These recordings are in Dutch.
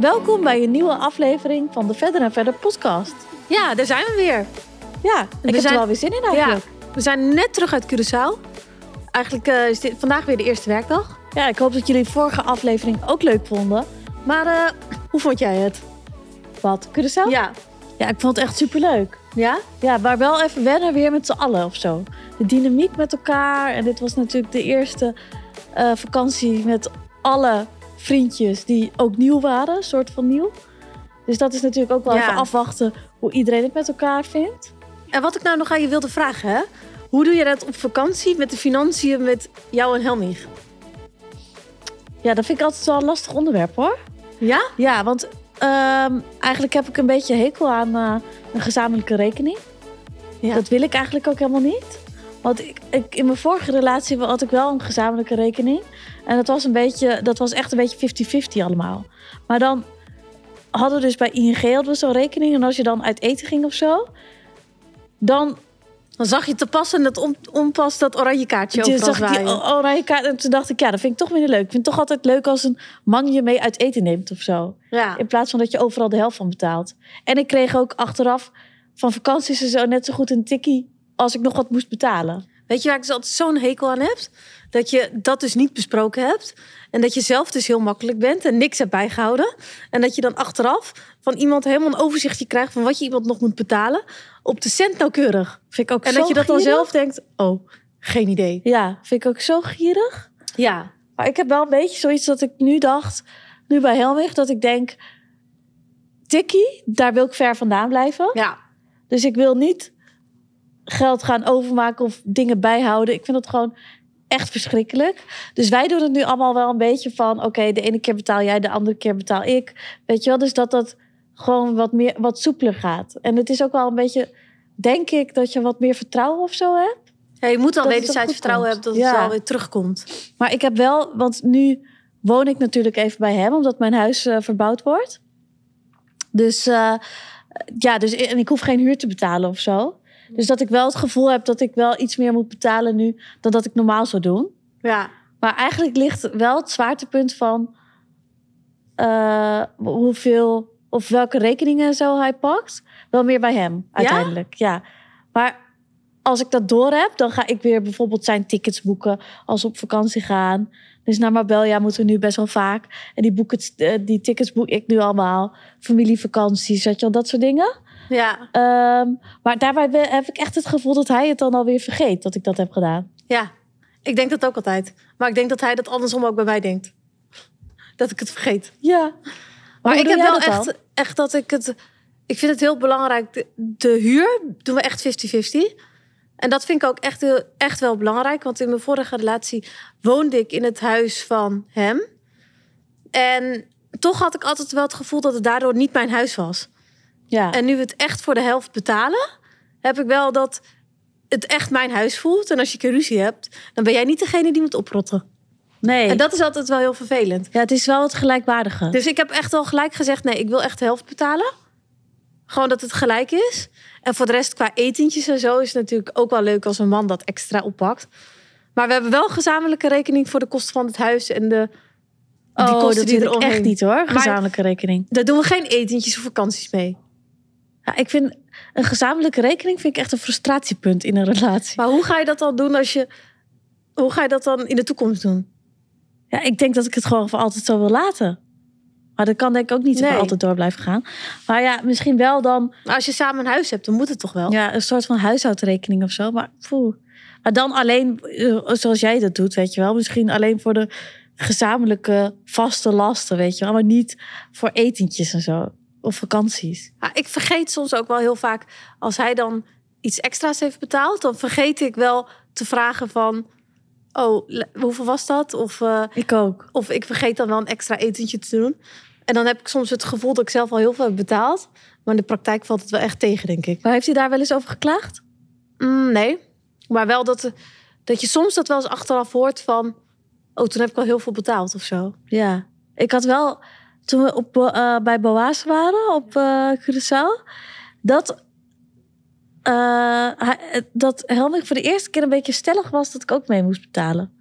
Welkom bij een nieuwe aflevering van de Verder en Verder podcast. Ja, daar zijn we weer. Ja, ik heb zijn- er wel weer zin in eigenlijk. We zijn net terug uit Curaçao. Eigenlijk eh, is dit vandaag weer de eerste werkdag. Ja. ik hoop dat jullie vorige aflevering ook leuk vonden. Maar eh, hoe vond jij het? Wat, Curaçao? Ja. Ja, ik vond het echt superleuk. Ja? Ja, maar wel even wennen weer met z'n allen of zo. De dynamiek met elkaar. En dit was natuurlijk de eerste eh, vakantie met alle vriendjes die ook nieuw waren. soort van nieuw. Dus dat is natuurlijk ook wel Ja. even afwachten hoe iedereen het met elkaar vindt. En wat ik nou nog aan je wilde vragen, hè? Hoe doe je dat op vakantie met de financiën met jou en Helmich? Ja, dat vind ik altijd wel een lastig onderwerp hoor. Ja? Ja, want ehm, eigenlijk heb ik een beetje hekel aan eh, een gezamenlijke rekening. Ja. Dat wil ik eigenlijk ook helemaal niet. Want ik, ik, in mijn vorige relatie had ik wel een gezamenlijke rekening. En dat was, een beetje, dat was echt een beetje 50-50 allemaal. Maar dan hadden we dus bij ING hadden we zo'n rekening. En als je dan uit eten ging of zo... Dan Dan zag je te passen dat on, onpas dat oranje kaartje toen overal zag ik die oranje kaart. En toen dacht ik, ja, dat vind ik toch minder leuk. Ik vind het toch altijd leuk als een man je mee uit eten neemt of zo. Ja. In plaats van dat je overal de helft van betaalt. En ik kreeg ook achteraf van vakanties en zo net zo goed een tikkie als ik nog wat moest betalen. Weet je waar ik dus altijd zo'n hekel aan heb? Dat je dat dus niet besproken hebt. En dat je zelf dus heel makkelijk bent en niks hebt bijgehouden. En dat je dan achteraf van iemand helemaal een overzichtje krijgt van wat je iemand nog moet betalen. Op de cent nauwkeurig. Vind ik ook En zo dat je dat dan gierig. zelf denkt, oh, geen idee. Ja, vind ik ook zo gierig. Ja, Maar ik heb wel een beetje zoiets dat ik nu dacht, nu bij Helmich, dat ik denk, tikkie, daar wil ik ver vandaan blijven. ja. Dus ik wil niet geld gaan overmaken of dingen bijhouden. Ik vind het gewoon echt verschrikkelijk. Dus wij doen het nu allemaal wel een beetje van... oké, de ene keer betaal jij, de andere keer betaal ik. Weet je wel? Dus dat dat gewoon wat, meer, wat soepeler gaat. En het is ook wel een beetje... denk ik dat je wat meer vertrouwen of zo hebt. ja je moet al Dat wederzijds vertrouwen komt. hebben dat het Ja. wel weer terugkomt. Maar ik heb wel... want nu woon ik natuurlijk even bij hem... omdat mijn huis eh, verbouwd wordt. Dus eh, ja, dus, en ik hoef geen huur te betalen of zo. Dus dat ik wel het gevoel heb dat ik wel iets meer moet betalen nu dan dat ik normaal zou doen. Ja, Maar eigenlijk ligt wel het zwaartepunt van eh, hoeveel of welke rekeningen zo hij pakt, wel meer bij hem uiteindelijk. Ja. Maar als ik dat door heb, dan ga ik weer bijvoorbeeld zijn tickets boeken als we op vakantie gaan. Dus naar Marbella moeten we nu best wel vaak. En die, boeken, eh, die tickets boek ik nu allemaal. Familievakanties, weet je wel, dat soort dingen. ja, Ehm, maar daarbij heb ik echt het gevoel dat hij het dan alweer vergeet dat ik dat heb gedaan. ja. Ik denk dat ook altijd. Maar ik denk dat hij dat andersom ook bij mij denkt. Dat ik het vergeet. Ja. Maar ik heb wel dan? echt, echt dat ik het. Ik vind het heel belangrijk. De, de huur doen we echt 50-50. En dat vind ik ook echt, heel, echt wel belangrijk. Want in mijn vorige relatie woonde ik in het huis van hem. En toch had ik altijd wel het gevoel dat het daardoor niet mijn huis was. Ja. En nu we het echt voor de helft betalen, heb ik wel dat het echt mijn huis voelt. En als je een ruzie hebt, dan ben jij niet degene die moet oprotten. nee. En dat is altijd wel heel vervelend. Ja, het is wel het gelijkwaardige. Dus ik heb echt al gelijk gezegd: nee, ik wil echt de helft betalen. Gewoon dat het gelijk is. En voor de rest, qua etentjes en zo, is het natuurlijk ook wel leuk als een man dat extra oppakt. Maar we hebben wel gezamenlijke rekening voor de kosten van het huis en de. die oh, kosten dat die er echt niet hoor, gezamenlijke rekening. Daar doen we geen etentjes of vakanties mee. Ja, ik vind een gezamenlijke rekening vind ik echt een frustratiepunt in een relatie. Maar hoe ga je dat dan doen als je. Hoe ga je dat dan in de toekomst doen? Ja, ik denk dat ik het gewoon voor altijd zo wil laten. Maar dat kan denk ik ook niet Nee. altijd door blijven gaan. Maar ja, misschien wel dan Maar als je samen een huis hebt, dan moet het toch wel? ja, een soort van huishoudrekening of zo. Maar, poeh. maar dan alleen, eh, zoals jij dat doet, weet je wel. Misschien alleen voor de gezamenlijke vaste lasten, weet je wel. Maar niet voor etentjes en zo. Of vakanties. Ja, ik vergeet soms ook wel heel vaak, als hij dan iets extra's heeft betaald, dan vergeet ik wel te vragen van, oh, hoeveel was dat? Of, eh, Ik ook. of ik vergeet dan wel een extra etentje te doen. En dan heb ik soms het gevoel dat ik zelf al heel veel heb betaald. Maar in de praktijk valt het wel echt tegen, denk ik. Maar heeft hij daar wel eens over geklaagd? Mm, nee, maar wel dat, dat je soms dat wel eens achteraf hoort van, oh, toen heb ik al heel veel betaald of zo. Ja. Ik had wel, toen we op, eh, bij Boas waren, op eh Curaçao, dat, eh, dat Helmik voor de eerste keer een beetje stellig was dat ik ook mee moest betalen.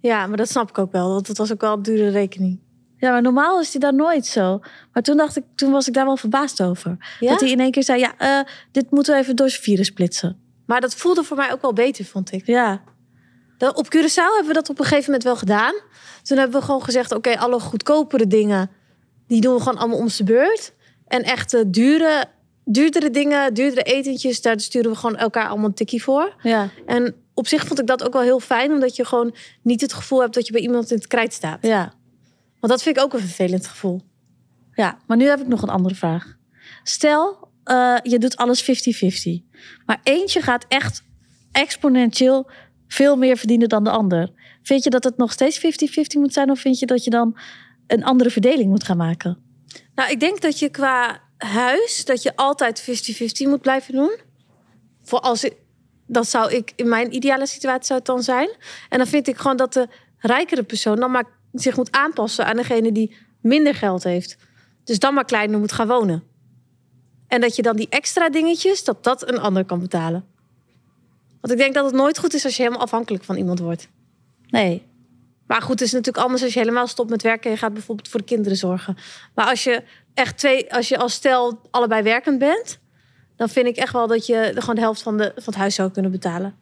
Ja, maar dat snap ik ook wel, want het was ook wel een dure rekening. Ja, maar normaal is hij daar nooit zo. Maar toen dacht ik, toen was ik daar wel verbaasd over. Ja? Dat hij in één keer zei, ja, eh, dit moeten we even door zijn vieren splitsen. Maar dat voelde voor mij ook wel beter, vond ik. Ja, Dan, op Curaçao hebben we dat op een gegeven moment wel gedaan. Toen hebben we gewoon gezegd, oké, alle goedkopere dingen... die doen we gewoon allemaal om de beurt. En echt dure, duurdere dingen, duurdere etentjes... daar sturen we gewoon elkaar allemaal een tikkie voor. ja, En op zich vond ik dat ook wel heel fijn... omdat je gewoon niet het gevoel hebt dat je bij iemand in het krijt staat. ja, Want dat vind ik ook een vervelend gevoel. ja. Maar nu heb ik nog een andere vraag. Stel, eh, je doet alles 50-50. Maar eentje gaat echt exponentieel veel meer verdienen dan de ander. Vind je dat het nog steeds 50-50 moet zijn? Of vind je dat je dan een andere verdeling moet gaan maken? Nou, ik denk dat je qua huis... dat je altijd 50-50 moet blijven doen. Voor als ik, dat zou ik in mijn ideale situatie zou het dan zijn. En dan vind ik gewoon dat de rijkere persoon dan maar zich moet aanpassen aan degene die minder geld heeft. Dus dan maar kleiner moet gaan wonen. En dat je dan die extra dingetjes, dat dat een ander kan betalen. Want ik denk dat het nooit goed is als je helemaal afhankelijk van iemand wordt. Nee, Maar goed, het is natuurlijk anders als je helemaal stopt met werken en je gaat bijvoorbeeld voor de kinderen zorgen. Maar als je echt twee, als je als stel allebei werkend bent, dan vind ik echt wel dat je gewoon de helft van, de, van het huis zou kunnen betalen.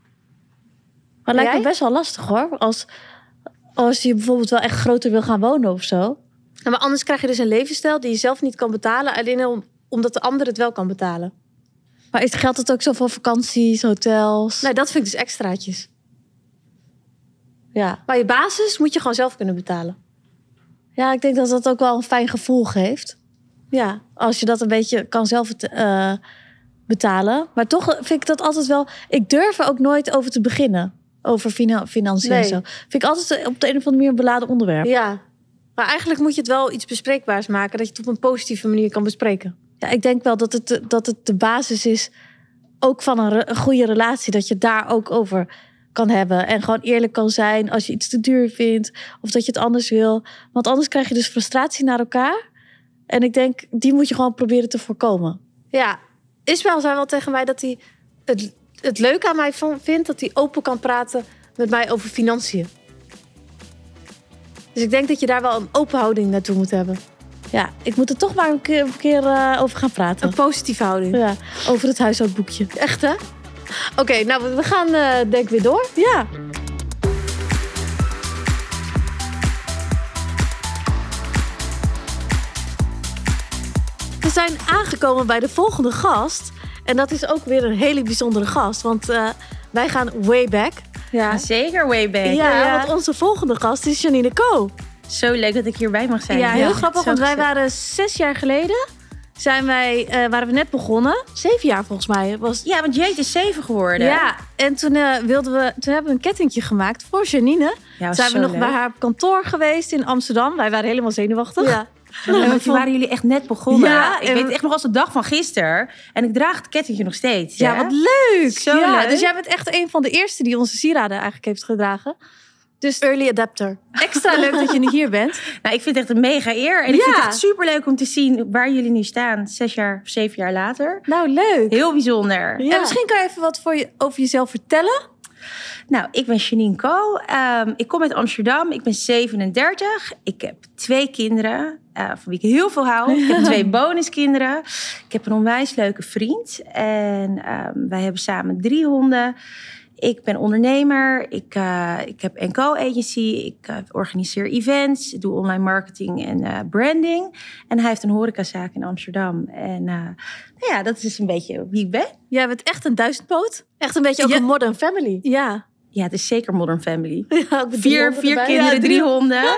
Maar het lijkt me best wel lastig hoor. Als, als je bijvoorbeeld wel echt groter wil gaan wonen of zo. Ja, maar anders krijg je dus een levensstijl die je zelf niet kan betalen, alleen om, omdat de ander het wel kan betalen. Maar is, geldt het ook zo voor vakanties, hotels? Nee, dat vind ik dus extraatjes. Ja. Maar je basis moet je gewoon zelf kunnen betalen. ja, ik denk dat dat ook wel een fijn gevoel geeft. Ja, Als je dat een beetje kan zelf eh, betalen. Maar toch vind ik dat altijd wel... Ik durf er ook nooit over te beginnen. Over fina- financiën en zo. Vind ik altijd op de een of andere manier een beladen onderwerp. ja. Maar eigenlijk moet je het wel iets bespreekbaars maken, dat je het op een positieve manier kan bespreken. Ja, ik denk wel dat het, de- dat het de basis is... ook van een, re- een goede relatie. Dat je daar ook over kan hebben. En gewoon eerlijk kan zijn als je iets te duur vindt. Of dat je het anders wil. Want anders krijg je dus frustratie naar elkaar. En ik denk, die moet je gewoon proberen te voorkomen. Ja, Ismael zei wel tegen mij dat hij het, het leuke aan mij vindt dat hij open kan praten met mij over financiën. Dus ik denk dat je daar wel een open houding naartoe moet hebben. Ja, ik moet er toch maar een keer, een keer eh, over gaan praten. Een positieve houding. Ja, over het huishoudboekje. Echt hè? Oké, nou we- gaan eh, denk ik weer door. Ja. We zijn aangekomen bij de volgende gast. En dat is ook weer een hele bijzondere gast. Want eh, wij gaan way back. Ja. Zeker way back. Ja, ja. want onze volgende gast is Janine Co. Zo leuk dat ik hierbij mag zijn. Ja, heel Ja, grappig, want wij waren zes jaar geleden. Zijn wij, eh, waren we net begonnen. Zeven jaar volgens mij. Was, Ja, want Jade is zeven geworden. ja, en toen, eh, wilden we, toen hebben we een kettingje gemaakt voor Janine. ja zijn we nog leuk. bij haar kantoor geweest in Amsterdam. Wij waren helemaal zenuwachtig. Ja. Ja, want toen waren jullie echt net begonnen. Ja, ik weet we- het echt nog als de dag van gisteren. En ik draag het kettingje nog steeds. Ja, hè? wat leuk. Zo ja, leuk. Dus jij bent echt een van de eerste die onze sieraden eigenlijk heeft gedragen. Dus early adapter. Extra leuk dat je nu hier bent. Nou, ik vind het echt een mega eer. En ik vind het echt super leuk om te zien waar jullie nu staan. Zes jaar, zeven jaar later. Nou, leuk. Heel bijzonder. En misschien kan je even wat voor je, over jezelf vertellen. Nou, ik ben Janine Co. Ehm, ik kom uit Amsterdam. Ik ben 37. Ik heb twee kinderen, eh, van wie ik heel veel hou. Ik heb twee bonuskinderen. Ik heb een onwijs leuke vriend. En ehm, wij hebben samen drie honden. Ik ben ondernemer. Ik, eh, ik heb een co-agency. Ik eh, organiseer events. Doe online marketing en eh, branding. En hij heeft een horecazaak in Amsterdam. En eh, nou ja, dat is dus een beetje wie ik ben. Jij bent echt een duizendpoot. Echt een beetje ook Ja. een modern family. Ja. Ja, het is zeker Modern Family. ja ook met drie Vier, vier erbij. kinderen, Ja, drie honden.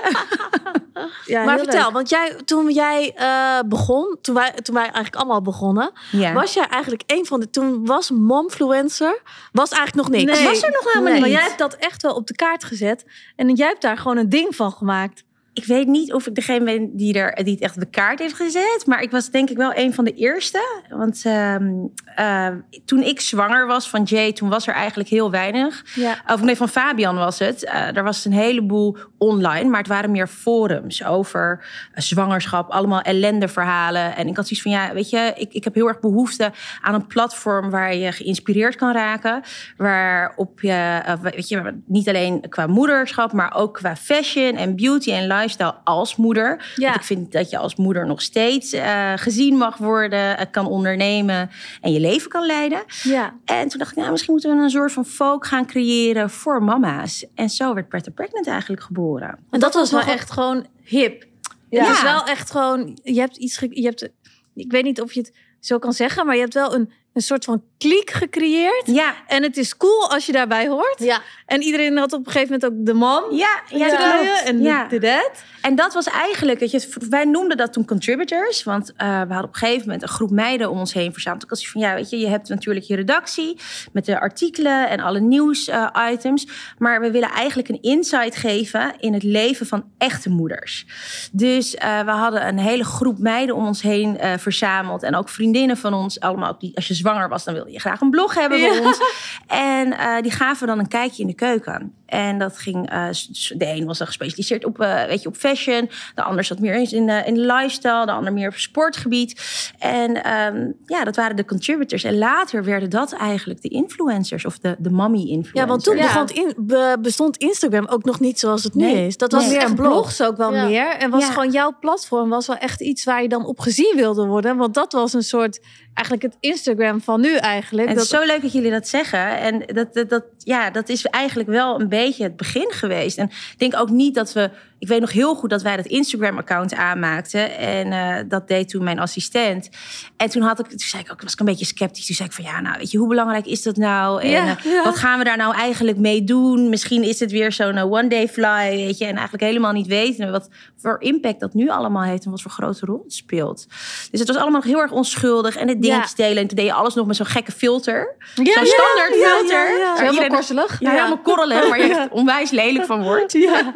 Ja, maar vertel, leuk. want jij, toen jij eh, begon, toen wij, toen wij eigenlijk allemaal begonnen, Ja. was jij eigenlijk een van de. Toen was momfluencer, was eigenlijk nog niks. Nee. was er nog helemaal Nee. niet. Maar jij hebt dat echt wel op de kaart gezet. En jij hebt daar gewoon een ding van gemaakt. Ik weet niet of ik degene ben die, er, die het echt op de kaart heeft gezet. Maar ik was denk ik wel een van de eerste. Want ehm, eh, toen ik zwanger was van Jay, toen was er eigenlijk heel weinig. Ja. Of nee, van Fabian was het. Eh er was een heleboel online, maar het waren meer forums over eh, zwangerschap. Allemaal ellendeverhalen. En ik had zoiets van, ja, weet je, ik, ik heb heel erg behoefte aan een platform waar je geïnspireerd kan raken. Waarop je, eh, weet je, niet alleen qua moederschap, maar ook qua fashion en beauty en lifestyle lifestyle als moeder. Ja. Want ik vind dat je als moeder nog steeds eh, gezien mag worden, eh, kan ondernemen en je leven kan leiden. Ja. En toen dacht ik, nou, misschien moeten we een soort van folk gaan creëren voor mama's. En zo werd Pret Pregnant eigenlijk geboren. En dat was wel echt gewoon hip. Ja. Het is wel echt gewoon, je hebt iets, je hebt, ik weet niet of je het zo kan zeggen, maar je hebt wel een, een soort van kliek gecreëerd. Ja, En het is cool als je daarbij hoort. Ja. En iedereen had op een gegeven moment ook de mom. ja, ja, klopt. En ja. de, dad. En dat was eigenlijk, weet je, wij noemden dat toen contributors. Want eh, we hadden op een gegeven moment een groep meiden om ons heen verzameld. Ik was van, ja, weet je, je hebt natuurlijk je redactie met de artikelen en alle nieuws-items. maar we willen eigenlijk een insight geven in het leven van echte moeders. Dus eh, we hadden een hele groep meiden om ons heen eh, verzameld. En ook vriendinnen van ons, allemaal die, als je zwanger was, dan wilde je graag een blog hebben bij Ja. ons. En eh, die gaven dan een kijkje in de keuken. En dat ging, eh, de een was dan gespecialiseerd op, eh, weet je, op fashion. De ander zat meer eens in de, in de lifestyle. De ander meer op sportgebied. En ehm, ja, dat waren de contributors. En later werden dat eigenlijk de influencers. Of de, de mommy-influencers. Ja, want toen Ja. begon in, be- bestond Instagram ook nog niet zoals het nu is. Dat was Nee. meer Echt een blog. blogs ook wel Ja. meer. En was Ja. gewoon jouw platform was wel echt iets waar je dan op gezien wilde worden. Want dat was een soort, eigenlijk het Instagram van nu eigenlijk. En het dat, is zo leuk dat jullie dat zeggen. En dat, dat, dat, ja, dat is eigenlijk wel een beetje het begin geweest. En ik denk ook niet dat we... Ik weet nog heel goed dat wij dat Instagram-account aanmaakten. En eh, dat deed toen mijn assistent. En toen, had ik, toen zei ik ook, was ik een beetje sceptisch. Toen zei ik van, ja, nou, weet je, hoe belangrijk is dat nou? En Ja, eh, ja. wat gaan we daar nou eigenlijk mee doen? Misschien is het weer zo'n eh, one-day fly, weet je. En eigenlijk helemaal niet weten wat voor impact dat nu allemaal heeft. En wat voor grote rol het speelt. Dus het was allemaal nog heel erg onschuldig. En het dingetjes delen. En toen deed je alles nog met zo'n gekke filter. Ja, Zo'n ja, standaard ja, filter. Iedereen- korselig. Ja, helemaal korrelig, waar je echt onwijs lelijk van wordt. Ja.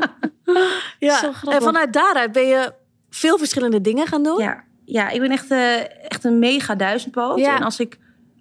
ja. Zo grappig. En vanuit daaruit ben je veel verschillende dingen gaan doen. Ja, ja ik ben echt, eh, echt een mega duizendpoot. Ja. En als ik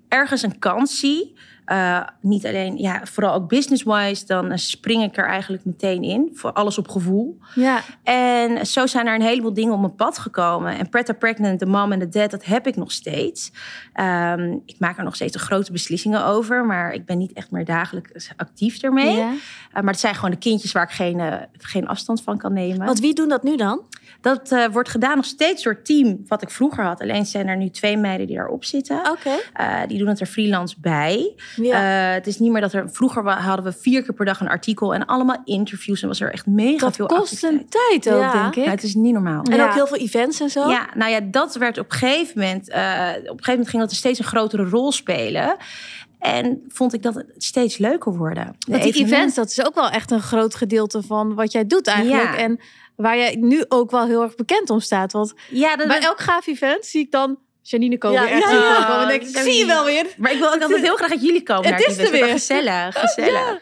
ergens een kans zie, eh, niet alleen, ja, vooral ook business-wise, dan eh, spring ik er eigenlijk meteen in. Voor alles op gevoel. Ja. En zo zijn er een heleboel dingen op mijn pad gekomen. En Pretta Pregnant, de mom en de dad, dat heb ik nog steeds. Ehm, ik maak er nog steeds de grote beslissingen over. Maar ik ben niet echt meer dagelijks actief ermee. Ja. Eh, maar het zijn gewoon de kindjes waar ik geen, geen afstand van kan nemen. Want wie doen dat nu dan? Dat eh, wordt gedaan nog steeds door het team wat ik vroeger had. Alleen zijn er nu twee meiden die daarop zitten. Oké. Eh, die doen het er freelance bij. Ja. Eh, het is niet meer dat er... Vroeger hadden we vier keer per dag een artikel en allemaal interviews. En was er echt mega dat veel kost een tijd ook, Ja. denk ik. Nou, het is niet normaal. En Ja. ook heel veel events en zo. Ja, nou ja, dat werd op een gegeven moment... op een gegeven moment ging dat steeds een grotere rol spelen. En vond ik dat het steeds leuker worden. De Want die evenementen- events, dat is ook wel echt een groot gedeelte van wat jij doet eigenlijk. Ja. En waar jij nu ook wel heel erg bekend om staat. Want Ja, dat bij elk gaaf event zie ik dan Janine komen. Ja, echt ja. En dan denk ik, zie je wel weer. Maar ik wil ook altijd heel graag dat jullie komen Het naar is er weer. Gezellig, gezellig.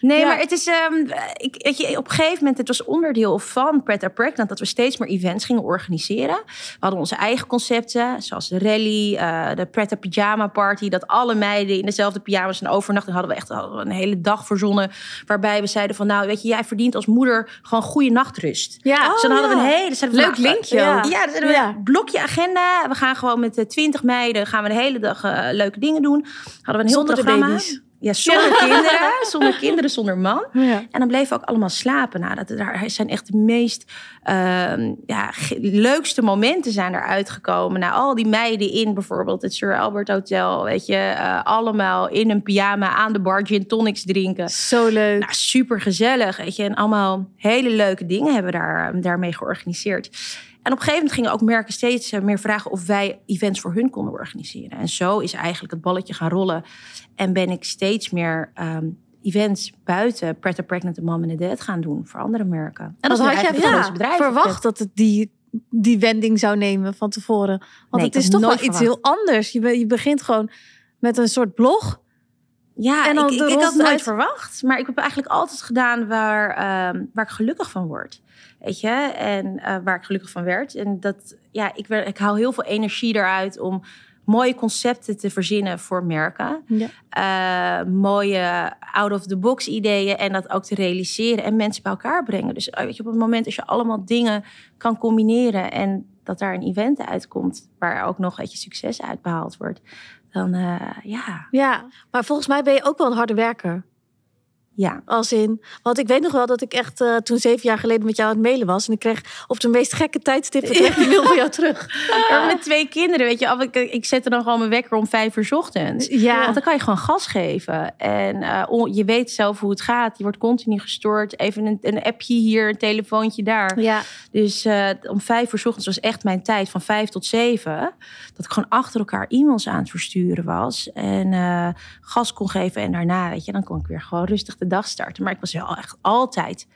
Nee, Ja. maar het is... ehm, ik, weet je, op een gegeven moment, het was onderdeel van Pret a Pregnant... dat we steeds meer events gingen organiseren. We hadden onze eigen concepten, zoals de rally, eh, de Pret a Pyjama Party... dat alle meiden in dezelfde pyjama's een overnachting hadden we echt hadden we een hele dag verzonnen... waarbij we zeiden van, nou, weet je, jij verdient als moeder gewoon goede nachtrust. Ja. dus dan Oh, hadden we een hele... Leuk linkje ja. Ja, dan zeiden we, Ja. blokje agenda. We gaan gewoon met de twintig meiden gaan we de hele dag eh, leuke dingen doen. Hadden we een heel Zonder de programma. baby's. Ja, zonder kinderen. Zonder kinderen, zonder man. Ja. En dan bleven we ook allemaal slapen. Nou, dat daar zijn echt de meest ehm, ja, leukste momenten zijn eruit gekomen. Nou, al die meiden in bijvoorbeeld het Sir Albert Hotel. Weet je, eh, allemaal in een pyjama aan de bar gin tonics drinken. Zo leuk. Nou, super gezellig, weet je. En allemaal hele leuke dingen hebben we daar, daarmee georganiseerd. En op een gegeven moment gingen ook merken steeds eh, meer vragen of wij events voor hun konden organiseren. En zo is eigenlijk het balletje gaan rollen. En ben ik steeds meer ehm, events buiten Pret a Pregnant, The Mom and the Dad gaan doen voor andere merken. En is had nu jij het ja, bedrijf. verwacht dat het die, die wending zou nemen van tevoren? Want Nee, het is had toch wel nooit iets heel anders. Je, be- je begint gewoon met een soort blog. Ja, En ik, de ik, had nooit uit- verwacht. Maar ik heb eigenlijk altijd gedaan waar, ehm, waar ik gelukkig van word. Weet je? En eh, waar ik gelukkig van werd. En dat, ja, ik, werd, ik haal heel veel energie eruit om mooie concepten te verzinnen voor merken. Ja. Eh, mooie out-of-the-box ideeën en dat ook te realiseren en mensen bij elkaar brengen. Dus eh, weet je, op het moment als je allemaal dingen kan combineren en dat daar een event uitkomt waar ook nog weet je, succes uit behaald wordt, dan ja. Ja, maar volgens mij ben je ook wel een harde werker. Ja. Als in, want ik weet nog wel dat ik echt uh, toen zeven jaar geleden met jou aan het mailen was. En ik kreeg op de meest gekke tijdstippen kreeg die mail van jou terug. Ja. Met twee kinderen, weet je. Ik, ik zette dan gewoon mijn wekker om vijf uur ochtends. Ja. Want dan kan je gewoon gas geven. En uh, je weet zelf hoe het gaat. Je wordt continu gestoord. Even een, een appje hier, een telefoontje daar. Ja. Dus uh, om vijf uur ochtends was echt mijn tijd van vijf tot zeven. Dat ik gewoon achter elkaar e-mails aan het versturen was. En gas kon geven. En daarna, weet je, dan kon ik weer gewoon rustig de dag starten. Maar ik was wel echt altijd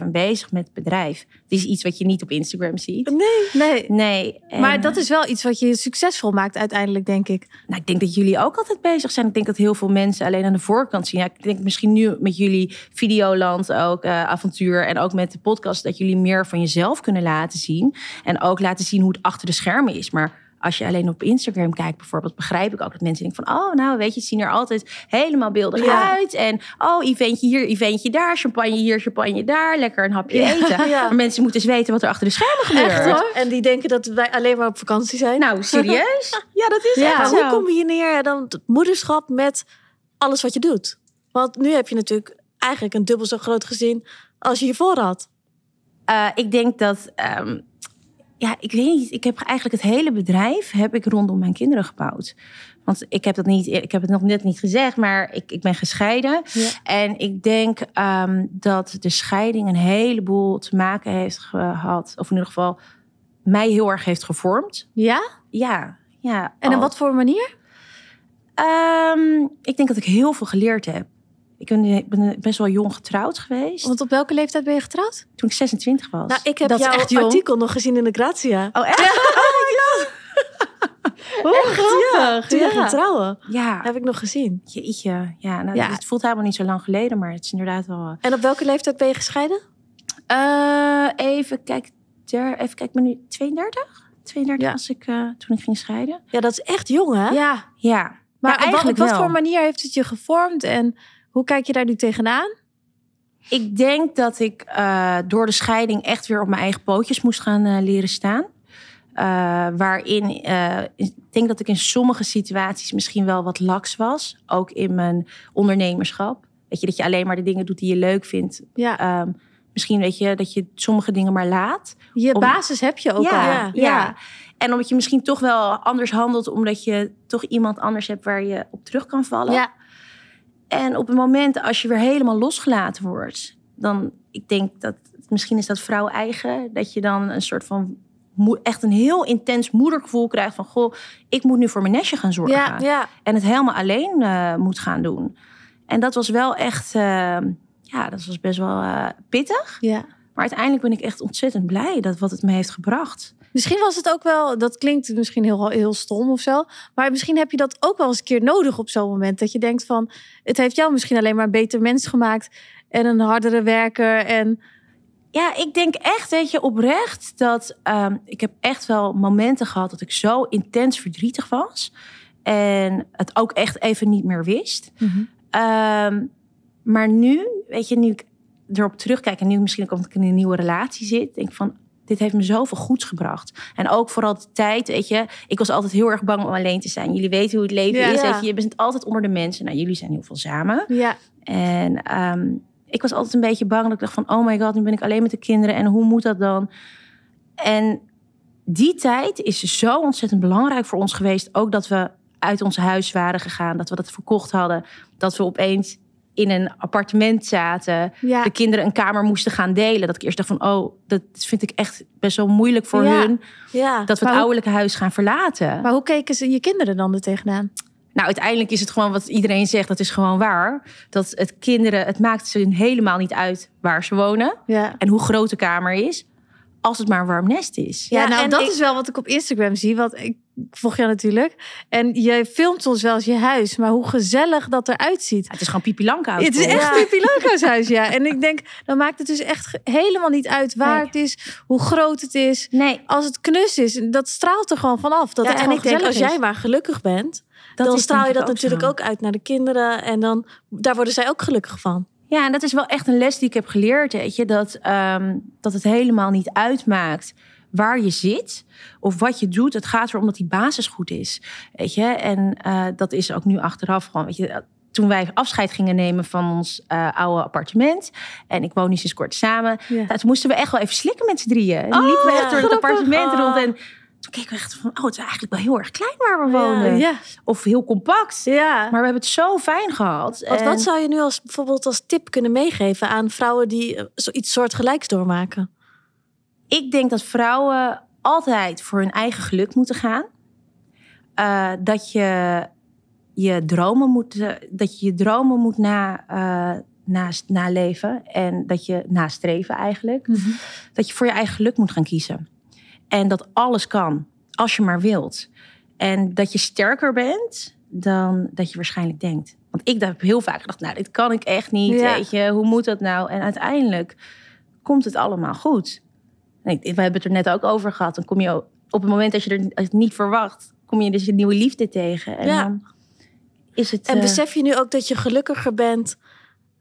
24-7 bezig met het bedrijf. Het is iets wat je niet op Instagram ziet. Nee, nee. nee. En... Maar dat is wel iets wat je succesvol maakt uiteindelijk, denk ik. Nou, ik denk dat jullie ook altijd bezig zijn. Ik denk dat heel veel mensen alleen aan de voorkant zien. Ja, ik denk misschien nu met jullie Videoland ook, uh, avontuur en ook met de podcast... dat jullie meer van jezelf kunnen laten zien. En ook laten zien hoe het achter de schermen is. Maar als je alleen op Instagram kijkt bijvoorbeeld, begrijp ik ook dat mensen denken van, oh, nou weet je, het zien er altijd helemaal beeldig ja. uit. En oh, eventje hier, eventje daar, champagne hier, champagne daar, lekker een hapje ja. eten. Ja. Maar mensen moeten eens weten wat er achter de schermen gebeurt. Echt hoor. En die denken dat wij alleen maar op vakantie zijn. Nou, serieus? ja, dat is ja, echt Hoe zo. combineer je dan het moederschap met alles wat je doet? Want nu heb je natuurlijk eigenlijk een dubbel zo groot gezin als je hiervoor had. Uh, ik denk dat um, ja, ik weet niet. Ik heb eigenlijk het hele bedrijf heb ik rondom mijn kinderen gebouwd. Want ik heb dat niet, ik heb het nog net niet gezegd, maar ik, ik ben gescheiden. Ja. En ik denk um, dat de scheiding een heleboel te maken heeft gehad, of in ieder geval mij heel erg heeft gevormd. Ja? Ja, ja. En op wat voor manier? Um, ik denk dat ik heel veel geleerd heb. Ik ben, ik ben, best wel jong getrouwd geweest. Want op welke leeftijd ben je getrouwd? Toen ik 26 was. Nou, ik heb dat jouw artikel nog gezien in de Grazia. Oh, echt? Ja. Oh, echt, ja. Toen ja. ging trouwen. Ja. Heb ik nog gezien. Jeetje. Ja, nou, Ja. het voelt helemaal niet zo lang geleden, maar het is inderdaad wel... En op welke leeftijd ben je gescheiden? Uh, even kijk, der, even kijk, ben nu 32? 32 Ja. was ik uh, toen ik ging scheiden. Ja, dat is echt jong, hè? Ja, ja. Maar Ja, op, wa- op eigenlijk wat wel. voor manier heeft het je gevormd en hoe kijk je daar nu tegenaan? Ik denk dat ik eh, door de scheiding echt weer op mijn eigen pootjes moest gaan eh, leren staan. Eh, waarin ik denk dat ik in sommige situaties misschien wel wat laks was. Ook in mijn ondernemerschap. Weet je, dat je alleen maar de dingen doet die je leuk vindt. Ja, Ehm, misschien weet je dat je sommige dingen maar laat. je om- basis heb je ook ja, al. ja, ja. En omdat je misschien toch wel anders handelt, omdat je toch iemand anders hebt waar je op terug kan vallen. Ja. En op het moment als je weer helemaal losgelaten wordt, dan ik denk dat misschien is dat vrouw eigen, dat je dan een soort van echt een heel intens moedergevoel krijgt van goh, ik moet nu voor mijn nestje gaan zorgen Ja, ja. en het helemaal alleen eh, moet gaan doen. En dat was wel echt, eh, ja, dat was best wel eh, pittig. ja. Maar uiteindelijk ben ik echt ontzettend blij dat wat het me heeft gebracht. Misschien was het ook wel, dat klinkt misschien heel, heel stom of zo. Maar misschien heb je dat ook wel eens een keer nodig op zo'n moment. Dat je denkt van, het heeft jou misschien alleen maar een beter mens gemaakt. En een hardere werker. En Ja, ik denk echt, weet je, oprecht dat ehm, ik heb echt wel momenten gehad dat ik zo intens verdrietig was. En het ook echt even niet meer wist. Ehm, maar nu, weet je, nu ik erop terugkijk en nu misschien ook omdat ik in een nieuwe relatie zit, denk ik van, dit heeft me zoveel goeds gebracht. En ook vooral de tijd, weet je, ik was altijd heel erg bang om alleen te zijn. Jullie weten hoe het leven Ja. is, Ja. weet je, je bent altijd onder de mensen. Nou, jullie zijn heel veel samen. ja, En ehm, ik was altijd een beetje bang dat ik dacht van, oh my god, nu ben ik alleen met de kinderen en hoe moet dat dan? En die tijd is zo ontzettend belangrijk voor ons geweest. Ook dat we uit ons huis waren gegaan, dat we dat verkocht hadden, dat we opeens in een appartement zaten, ja. de kinderen een kamer moesten gaan delen. Dat ik eerst dacht van, oh, dat vind ik echt best wel moeilijk voor Ja. hun, ja. dat we het maar, ouderlijke huis gaan verlaten. maar hoe keken ze je kinderen dan er tegenaan? Nou, uiteindelijk is het gewoon wat iedereen zegt, dat is gewoon waar. Dat het kinderen, het maakt ze helemaal niet uit waar ze wonen Ja. en hoe groot de kamer is, als het maar een warm nest is. Ja, Ja, nou, en dat ik- is wel wat ik op Instagram zie. Want ik volg jou natuurlijk. En je filmt ons wel eens je huis. Maar hoe gezellig dat eruit ziet. Het is gewoon Pipi Langkous. Het is echt Ja. Pippi Langkous huis, ja. En ik denk, dan maakt het dus echt helemaal niet uit waar Nee. het is, hoe groot het is. Nee, Als het knus is, dat straalt er gewoon vanaf. Dat Ja, het en ik denk, als jij maar gelukkig bent, dat dan straal je dat natuurlijk zo. ook uit naar de kinderen. En dan, daar worden zij ook gelukkig van. Ja, en dat is wel echt een les die ik heb geleerd, weet je. Dat, ehm, dat het helemaal niet uitmaakt waar je zit of wat je doet. Het gaat erom dat die basis goed is, weet je. En eh, dat is ook nu achteraf gewoon, weet je. Toen toen wij afscheid gingen nemen van ons eh, oude appartement. En ik woon nu sinds kort samen. Ja. Nou, toen moesten we echt wel even slikken met z'n drieën. En Oh, liepen we echt door het appartement Oh. rond. En toen keken we echt van, oh, het is eigenlijk wel heel erg klein waar we wonen. Ja. Of heel compact. ja. Maar we hebben het zo fijn gehad. Want En- wat zou je nu als bijvoorbeeld als tip kunnen meegeven aan vrouwen die eh, zoiets soortgelijks doormaken? Ik denk dat vrouwen altijd voor hun eigen geluk moeten gaan. Eh, dat je je dromen moet, eh, dat je je dromen moet na, eh, naast, naleven. En dat je nastreven eigenlijk. Dat je voor je eigen geluk moet gaan kiezen. En dat alles kan, als je maar wilt. En dat je sterker bent dan dat je waarschijnlijk denkt. Want ik heb heel vaak gedacht, nou, dit kan ik echt niet. Ja. Weet je, hoe moet dat nou? En uiteindelijk komt het allemaal goed. We hebben het er net ook over gehad. Dan kom je op het moment dat je er je het niet verwacht, kom je dus een nieuwe liefde tegen. En Ja. dan is het. En eh, besef je nu ook dat je gelukkiger bent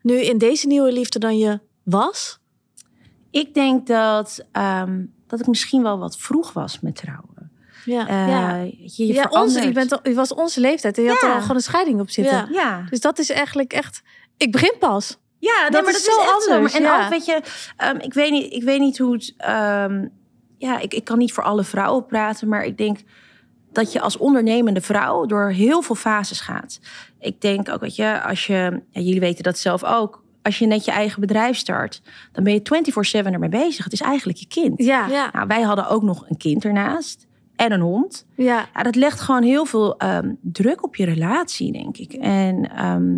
nu in deze nieuwe liefde dan je was? ik denk dat, ehm, dat ik misschien wel wat vroeg was met trouwen. Ja. Eh, ja. je, je ja, onze, je, bent, al- je was onze leeftijd en je had er al gewoon een scheiding op zitten. Ja, Dus dat is eigenlijk echt... Ik begin pas. Ja, nee, Dat maar is dat zo is zo. anders, En ja. ook, weet je, ehm, ik, weet niet, ik weet niet hoe het... ehm, ja, ik, ik kan niet voor alle vrouwen praten, maar ik denk dat je als ondernemende vrouw door heel veel fases gaat. Ik denk ook, weet je, als je... Ja, jullie weten dat zelf ook. Als je net je eigen bedrijf start, dan ben je 24-7 ermee bezig. Het is eigenlijk je kind. Ja. Ja. Nou, wij hadden ook nog een kind ernaast en een hond. Ja. Ja, dat legt gewoon heel veel ehm, druk op je relatie, denk ik. En ehm,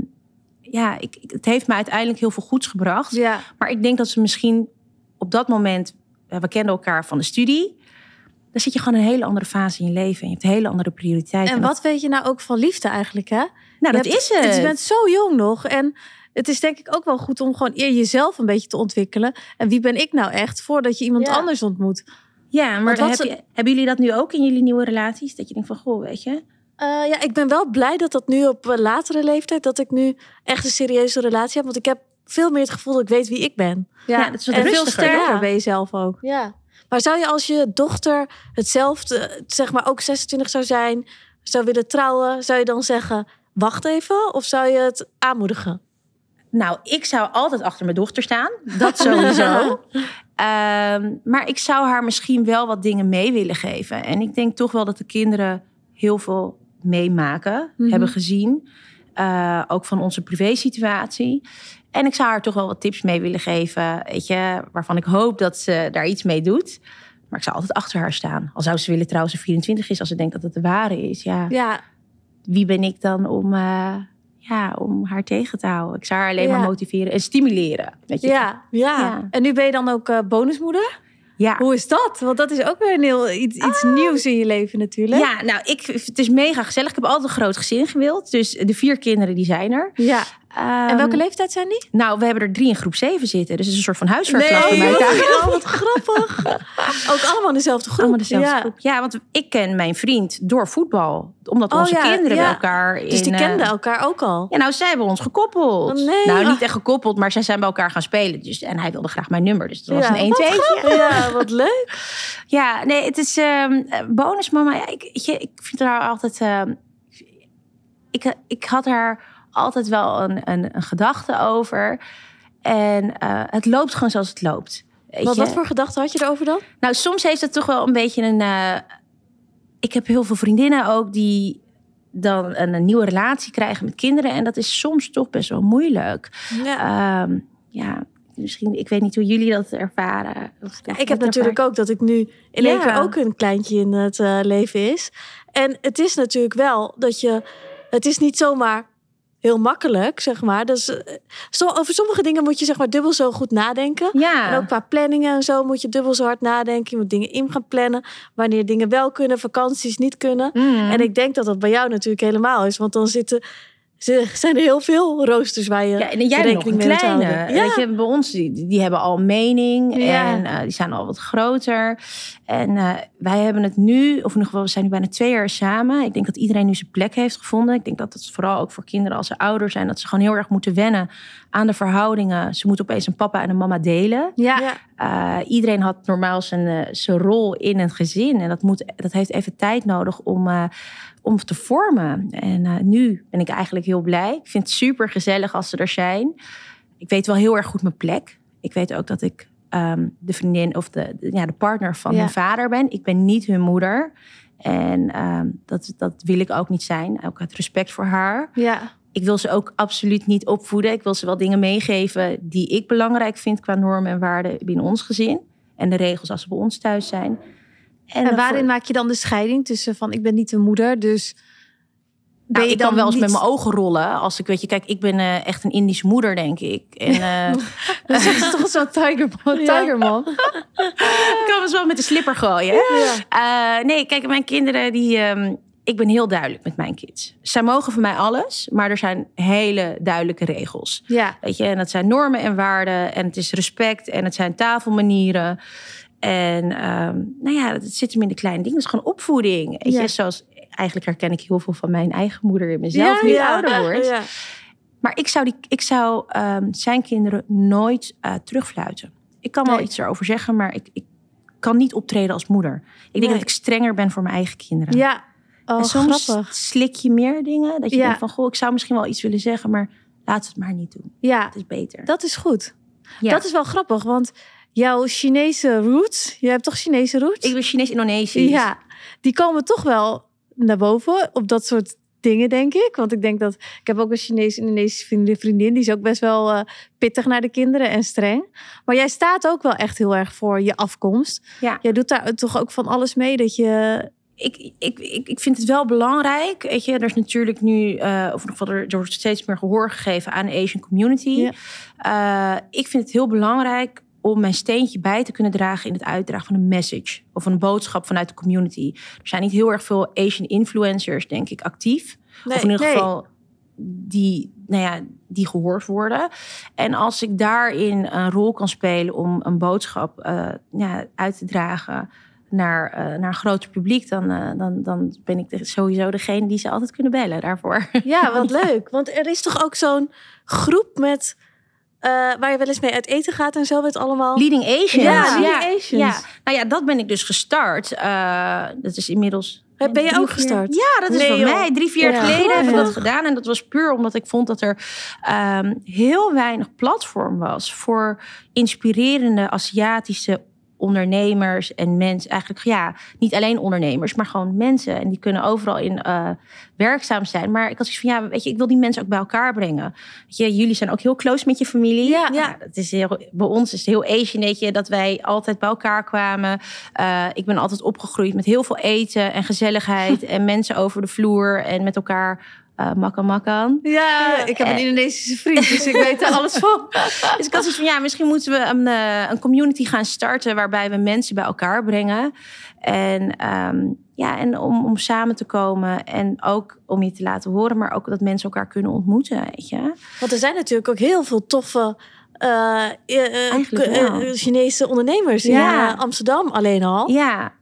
ja, ik, het heeft me uiteindelijk heel veel goeds gebracht. Ja. Maar ik denk dat ze misschien op dat moment, we kenden elkaar van de studie. Dan zit je gewoon in een hele andere fase in je leven. En je hebt hele andere prioriteiten. En dat- wat weet je nou ook van liefde eigenlijk, hè? nou, Je dat hebt- is het. Je bent zo jong nog. En het is denk ik ook wel goed om gewoon eer jezelf een beetje te ontwikkelen. En wie ben ik nou echt voordat je iemand Ja. anders ontmoet? Ja, maar wat heb ze- je, hebben jullie dat nu ook in jullie nieuwe relaties? Dat je denkt van, goh, weet je... Eh, ja, ik ben wel blij dat dat nu op een latere leeftijd, dat ik nu echt een serieuze relatie heb. Want ik heb veel meer het gevoel dat ik weet wie ik ben. Ja, dat is wat en veel sterker ja. ben je zelf ook. Ja. Maar zou je als je dochter hetzelfde, zeg maar ook 26 zou zijn, zou willen trouwen, zou je dan zeggen, wacht even? Of zou je het aanmoedigen? Nou, ik zou altijd achter mijn dochter staan. Dat sowieso. Ehm, maar ik zou haar misschien wel wat dingen mee willen geven. En ik denk toch wel dat de kinderen heel veel meemaken, Mhm. hebben gezien. Eh, ook van onze privésituatie. En ik zou haar toch wel wat tips mee willen geven. Weet je, waarvan ik hoop dat ze daar iets mee doet. Maar ik zou altijd achter haar staan. Al zou ze willen trouwen als ze 24 is, als ze denkt dat het de ware is. Ja, Ja, wie ben ik dan om, eh, ja, om haar tegen te houden? Ik zou haar alleen Ja. maar motiveren en stimuleren. Weet je? ja, ja, Ja. En nu ben je dan ook eh, bonusmoeder? Ja. Hoe is dat? Want dat is ook weer een heel, iets, iets nieuws in je leven natuurlijk. Ja, nou, ik, het is mega gezellig. Ik heb altijd een groot gezin gewild. Dus de vier kinderen die zijn er. ja. Ehm, En welke leeftijd zijn die? Nou, we hebben er drie in groep 7 zitten. Dus het is een soort van huiswerkklas bij mij thuis. Oh, wat grappig. Ook allemaal in dezelfde groep. Allemaal dezelfde ja. groep. Ja, want ik ken mijn vriend door voetbal. Omdat Oh onze ja, kinderen ja. bij elkaar in... Dus die eh, kenden elkaar ook al. Ja, nou, zij hebben ons gekoppeld. Oh, nee. Nou, niet echt gekoppeld, maar zij zijn bij elkaar gaan spelen. Dus, en hij wilde graag mijn nummer. Dus dat was Ja, een 1 wat 2 Ja, wat leuk. Ja, nee, het is ehm bonusmama. Ja, ik, ik vind haar altijd. ehm, ik, ik had haar altijd wel een, een, een gedachte over. En eh, het loopt gewoon zoals het loopt. Wat, wat voor gedachten had je erover dan? Nou, soms heeft het toch wel een beetje een. eh, ik heb heel veel vriendinnen ook die dan een, een nieuwe relatie krijgen met kinderen. En dat is soms toch best wel moeilijk. Ja. Ehm, ja, misschien, ik weet niet hoe jullie dat ervaren. Ja, ik heb natuurlijk ook dat ik nu in Ja. één keer ook een kleintje in het eh, leven is. En het is natuurlijk wel dat je... Het is niet zomaar heel makkelijk, zeg maar. Dus, eh, zo, over sommige dingen moet je zeg maar dubbel zo goed nadenken. Ja. En ook qua planningen en zo moet je dubbel zo hard nadenken. Je moet dingen in gaan plannen. Wanneer dingen wel kunnen, vakanties niet kunnen. Mm. En ik denk dat dat bij jou natuurlijk helemaal is. Want dan zitten, ze- zijn er heel veel roosters waar je Ja, en jij hebt nog een kleine. Ja. Weet je, bij ons, die, die hebben al mening. Ja. En eh, die zijn al wat groter. En eh, wij hebben het nu, of in ieder geval, we zijn nu bijna twee jaar samen. Ik denk dat iedereen nu zijn plek heeft gevonden. Ik denk dat het vooral ook voor kinderen als ze ouder zijn... dat ze gewoon heel erg moeten wennen aan de verhoudingen. Ze moeten opeens een papa en een mama delen. Ja. Uh, iedereen had normaal zijn, uh, zijn rol in een gezin. En dat, moet, dat heeft even tijd nodig om, uh, om te vormen. En nu ben ik eigenlijk heel blij. Ik vind het super gezellig als ze er zijn. Ik weet wel heel erg goed mijn plek. Ik weet ook dat ik um, de vriendin of de, de, ja, de partner van ja. hun vader ben. Ik ben niet hun moeder. En um, dat, dat wil ik ook niet zijn. Ook uit respect voor haar. Ja. Ik wil ze ook absoluut niet opvoeden. Ik wil ze wel dingen meegeven die ik belangrijk vind qua normen en waarden binnen ons gezin. En de regels als ze bij ons thuis zijn. En, en waarin voor... maak je dan de scheiding tussen van ik ben niet een moeder, dus nou, ik kan wel eens niet... met mijn ogen rollen. Als ik weet je, kijk, ik ben uh, echt een Indische moeder, denk ik. En, uh, dat is toch zo'n tigerman. tigerman. ik kan eens wel met de slipper gooien. Ja. Uh, nee, kijk, mijn kinderen die. Um, ik ben heel duidelijk met mijn kids. Zij mogen van mij alles, maar er zijn hele duidelijke regels. Ja. Weet je, en dat zijn normen en waarden. En het is respect en het zijn tafelmanieren. En um, nou ja, het zit hem in de kleine dingen. Het is gewoon opvoeding. Weet je, zoals eigenlijk herken ik heel veel van mijn eigen moeder in mezelf, ja, nu ja. ouder word. Ja. Maar ik zou, die, ik zou um, zijn kinderen nooit uh, terugfluiten. Ik kan wel nee. iets erover zeggen, maar ik, ik kan niet optreden als moeder. Ik denk nee. dat ik strenger ben voor mijn eigen kinderen. Ja, oh, en soms grappig. slik je meer dingen. Dat je denkt van, goh, ik zou misschien wel iets willen zeggen, maar laat het maar niet doen. Ja, het is beter. Dat is goed. Dat is wel grappig, want jouw Chinese roots, je hebt toch Chinese roots? Ik ben Chinees-Indonesisch. Ja, die komen toch wel naar boven op dat soort dingen, denk ik. Want ik denk dat ik heb ook een Chinees-Indonesische vriendin, vriendin. Die is ook best wel uh, pittig naar de kinderen en streng. Maar jij staat ook wel echt heel erg voor je afkomst. Ja. Jij doet daar toch ook van alles mee dat je. Ik, ik, ik, ik vind het wel belangrijk. Weet je, er is natuurlijk nu, uh, of er, er wordt steeds meer gehoor gegeven aan de Asian community. Ja. Uh, ik vind het heel belangrijk om mijn steentje bij te kunnen dragen in het uitdragen van een message of een boodschap vanuit de community. Er zijn niet heel erg veel Asian influencers, denk ik, actief. Nee, of in ieder nee. geval die, nou ja, die gehoord worden. En als ik daarin een rol kan spelen om een boodschap uh, ja, uit te dragen naar, uh, naar een groter publiek, dan, uh, dan, dan ben ik de, sowieso degene die ze altijd kunnen bellen daarvoor. Ja, wat leuk. Want er is toch ook zo'n groep met uh, waar je wel eens mee uit eten gaat en zo, het allemaal. Leading Asians. Ja, Leading Asians. Ja. Nou ja, dat ben ik dus gestart. Dat is inmiddels. Ben je ook gestart? Ja, dat is nee, van mij. Drie, vier jaar ja, geleden heb ik dat gedaan. En dat was puur omdat ik vond dat er um, heel weinig platform was voor inspirerende Aziatische ondernemers en mensen. Eigenlijk ja, niet alleen ondernemers, maar gewoon mensen. En die kunnen overal in uh, werkzaam zijn. Maar ik had zoiets van, ja, weet je, ik wil die mensen ook bij elkaar brengen. Weet je, jullie zijn ook heel close met je familie. Ja. ja dat is heel, bij ons is het heel Asian, weet je, dat wij altijd bij elkaar kwamen. Uh, ik ben altijd opgegroeid met heel veel eten en gezelligheid. en mensen over de vloer en met elkaar uh, makan makan. Ja, ik heb een Indonesische vriend, dus ik weet er alles van. dus ik had zoiets van, ja, misschien moeten we een, uh, een community gaan starten... waarbij we mensen bij elkaar brengen. En, um, ja, en om, om samen te komen en ook om je te laten horen... maar ook dat mensen elkaar kunnen ontmoeten, weet je. Want er zijn natuurlijk ook heel veel toffe... Uh, Chinese ondernemers ja. in Amsterdam alleen al. Ja,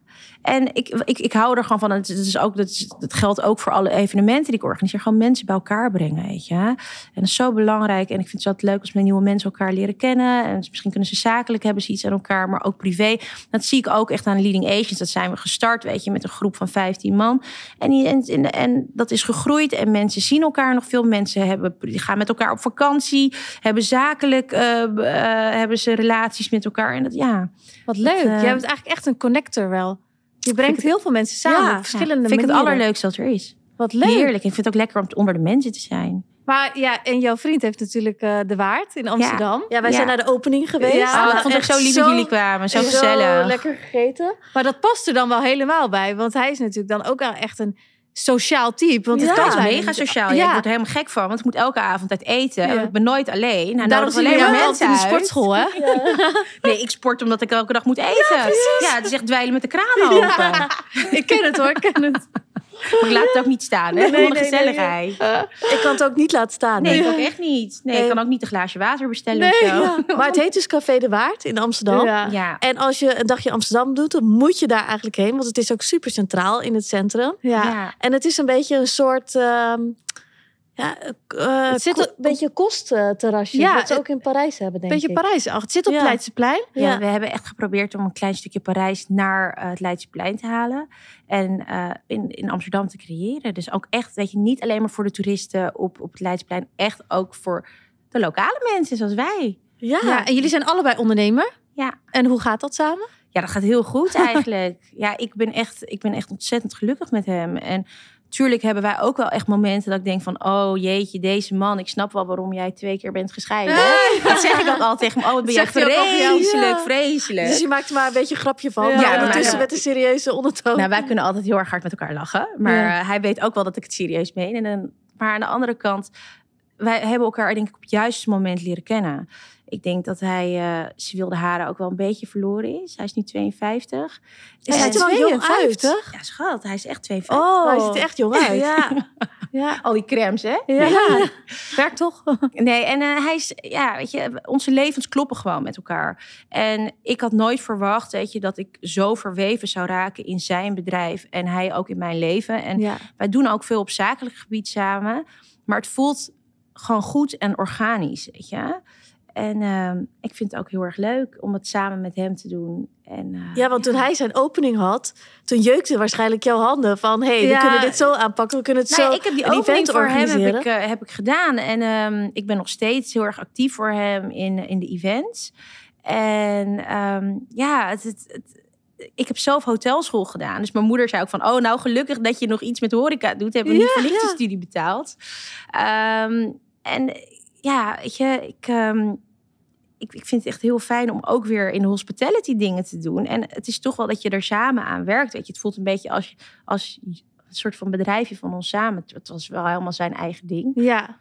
en ik, ik, ik hou er gewoon van. Het, is ook, dat, is, dat geldt ook voor alle evenementen die ik organiseer. Gewoon mensen bij elkaar brengen, weet je. En dat is zo belangrijk. En ik vind het altijd leuk als mijn nieuwe mensen elkaar leren kennen. En misschien kunnen ze zakelijk hebben ze iets aan elkaar, maar ook privé. Dat zie ik ook echt aan Leading Asians. Dat zijn we gestart, weet je, met een groep van 15 man. En, en, en, en dat is gegroeid. En mensen zien elkaar nog veel. Mensen hebben, die gaan met elkaar op vakantie. Hebben zakelijk uh, uh, hebben ze relaties met elkaar. En dat, ja. Wat leuk. Uh, Jij bent eigenlijk echt een connector wel. Je brengt heel veel mensen samen ja, op verschillende ja, vind manieren. ik het allerleukste dat er is. Wat leuk. Heerlijk. Ik vind het ook lekker om onder de mensen te zijn. Maar ja, en jouw vriend heeft natuurlijk uh, De Waard in Amsterdam. Ja, wij zijn naar de opening geweest. Ja, oh, ik vond het zo lief dat jullie kwamen. Zo gezellig. Zo lekker gegeten. Maar dat past er dan wel helemaal bij. Want hij is natuurlijk dan ook wel echt een sociaal type. Want ja, het kan is mega sociaal. Ja. Ik word er helemaal gek van, want ik moet elke avond uit eten. Ja. En ik ben nooit alleen. Nou, Daarom zie je mensen in de sportschool, hè? Ja. nee, ik sport omdat ik elke dag moet eten. Ja, ja het is echt dweilen met de kraan open. ik ken het hoor, ik ken het. Maar ik laat het ook niet staan, hè? Nee, nee, nee, gezelligheid. Nee, uh, ik kan het ook niet laten staan. Nee, ik ook echt niet. Nee, ik kan ook niet een glaasje water bestellen of zo. Ja. Maar het heet dus Café de Waard in Amsterdam. Ja. En als je een dagje Amsterdam doet, dan moet je daar eigenlijk heen. Want het is ook super centraal in het centrum. Ja. En het is een beetje een soort... Um, Ja, uh, het zit een beetje een kostterrasje. Ja, wat ze ook in Parijs hebben, denk beetje ik. Beetje Parijs. Ach, het zit op ja. het Leidseplein. Ja, we hebben echt geprobeerd om een klein stukje Parijs naar uh, het Leidseplein te halen. En uh, in, in Amsterdam te creëren. Dus ook echt, weet je, niet alleen maar voor de toeristen op, op het Leidseplein. Echt ook voor de lokale mensen zoals wij. Ja. ja, en jullie zijn allebei ondernemer. Ja. En hoe gaat dat samen? Ja, dat gaat heel goed eigenlijk. ja, ik ben, echt, ik ben echt ontzettend gelukkig met hem. En tuurlijk hebben wij ook wel echt momenten dat ik denk van... oh jeetje, deze man, ik snap wel waarom jij twee keer bent gescheiden. Dat zeg ik ook altijd tegen hem. Oh, wat ben jij vreselijk, ja. vreselijk. Dus je maakt er maar een beetje een grapje van. Ja, ja ondertussen met een serieuze ondertoon. Nou, wij kunnen altijd heel erg hard met elkaar lachen. Maar hij weet ook wel dat ik het serieus meen. En dan, maar aan de andere kant, wij hebben elkaar denk ik op het juiste moment leren kennen. Ik denk dat hij uh, ze wilde haren ook wel een beetje verloren is. Hij is nu 52. Dus hij ziet er wel jong uit. Ja, schat. Hij is echt 52. Oh, hij ziet er echt jong uit. ja. ja. Al die crèmes, hè? Ja. ja. Werkt toch? nee, en uh, hij is... Ja, weet je, onze levens kloppen gewoon met elkaar. En ik had nooit verwacht, weet je, dat ik zo verweven zou raken in zijn bedrijf. En hij ook in mijn leven. En ja. wij doen ook veel op zakelijk gebied samen. Maar het voelt gewoon goed en organisch, weet je. En uh, ik vind het ook heel erg leuk om het samen met hem te doen. En, uh, ja, want toen hij zijn opening had, toen jeukte waarschijnlijk jouw handen van... hé, hey, ja, we kunnen dit zo aanpakken, we kunnen het nee, zo Ik heb die opening voor hem heb ik, uh, heb ik gedaan. En um, ik ben nog steeds heel erg actief voor hem in, in de events. En um, ja, het, het, het ik heb zelf hotelschool gedaan. Dus mijn moeder zei ook van... oh, nou gelukkig dat je nog iets met horeca doet. Hebben we ja, niet voor niks ja. de studie betaald. Um, en ja, weet je, ik, um, ik, ik vind het echt heel fijn om ook weer in de hospitality dingen te doen. En het is toch wel dat je er samen aan werkt. Weet je, het voelt een beetje als, als een soort van bedrijfje van ons samen. Het was wel helemaal zijn eigen ding. Ja.